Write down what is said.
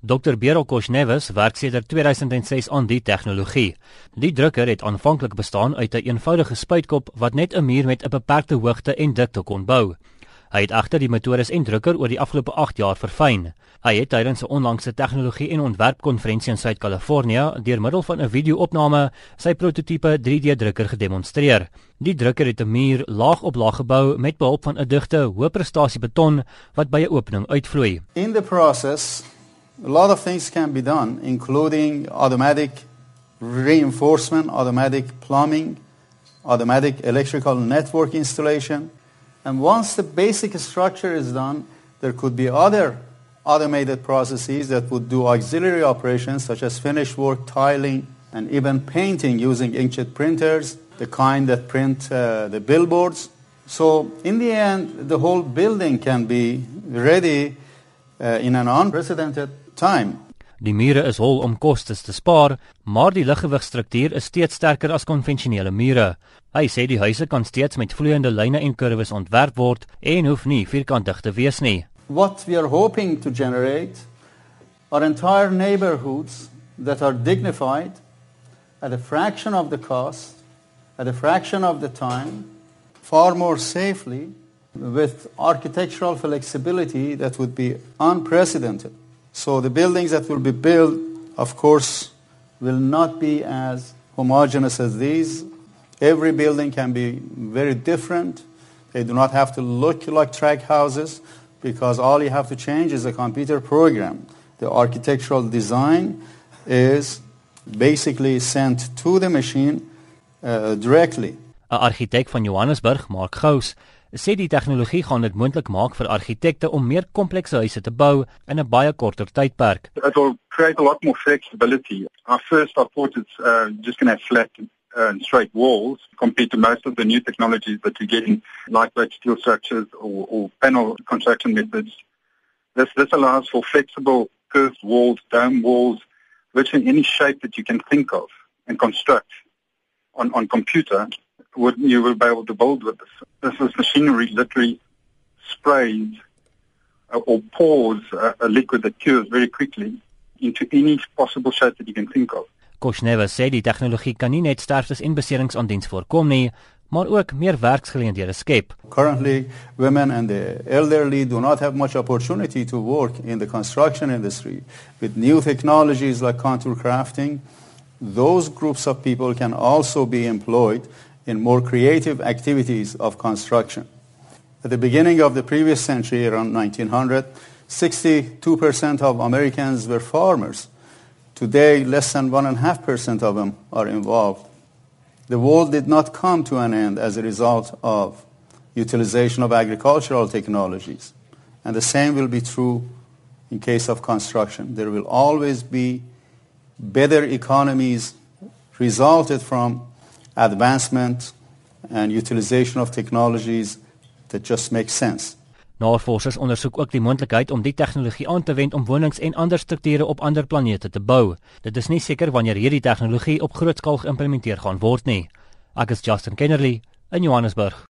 Dr. Berel Kosnevis werk sedert 2006 aan die tegnologie. Die drukker het aanvanklik bestaan uit 'n een eenvoudige spuitkop wat net 'n muur met 'n beperkte hoogte en dikte kon bou. Hy het agter die metodes en drukker oor die afgelope 8 jaar verfyn. Hy het tydens 'n onlangse tegnologie en ontwerpkonferensie in Suid-Kalifornië deur middel van 'n video-opname sy prototipe 3D-drukker gedemonstreer. Die drukker het 'n muur laag op laag gebou met behulp van 'n digte, hoë prestasie beton wat by 'n opening uitvloei. In the process a lot of things can be done, including automatic reinforcement, automatic plumbing, automatic electrical network installation. And once the basic structure is done, there could be other automated processes that would do auxiliary operations such as finish work, tiling, and even painting using inkjet printers, the kind that print uh, the billboards. So in the end, the whole building can be ready uh, in an unprecedented time. Die mure is hol om kostes te spaar, maar die liggewigstruktuur is steeds sterker as konvensionele mure. Hy sê die huise kan steeds met vloeiende lyne en kurwes ontwerp word en hoef nie vierkantig te wees nie. What we are hoping to generate are entire neighborhoods that are dignified at a fraction of the cost, at a fraction of the time, far more safely with architectural flexibility that would be unprecedented. So the buildings that will be built, of course, will not be as homogeneous as these. Every building can be very different. They do not have to look like track houses because all you have to change is a computer program. The architectural design is basically sent to the machine uh, directly. 'n Argitek van Johannesburg, Mark Gous, sê die tegnologie gaan dit moontlik maak vir argitekte om meer komplekse huise te bou in 'n baie korter tydperk. It will create a lot more flexibility. Our first I thought it's uh, just going to have flat uh, and straight walls compared to most of the new technologies that you're getting, lightweight steel structures or, or panel construction methods. This, this allows for flexible curved walls, dome walls, virtually any shape that you can think of and construct on, on computer would you will be able to build with this. This is machinery literally sprays uh, or pours a, a liquid that cures very quickly into any possible shape that you can think of. Kosneva sê die tegnologie kan nie net sterftes en beserings aan diens voorkom nie, maar ook meer werksgeleenthede skep. Currently, women and the elderly do not have much opportunity to work in the construction industry. With new technologies like contour crafting, those groups of people can also be employed in more creative activities of construction. At the beginning of the previous century, around 1900, 62% of Americans were farmers. Today, less than 1.5% of them are involved. The world did not come to an end as a result of utilization of agricultural technologies. And the same will be true in case of construction. There will always be better economies resulted from advancement and utilization of technologies that just make sense. Navorsers ondersoek ook die moontlikheid om die tegnologie aan te wend om wonings en ander strukture op ander planete te bou. Dit is nie seker wanneer hierdie tegnologie op groot skaal geïmplementeer gaan word nie. Ek is Justin Kennerly in Johannesburg.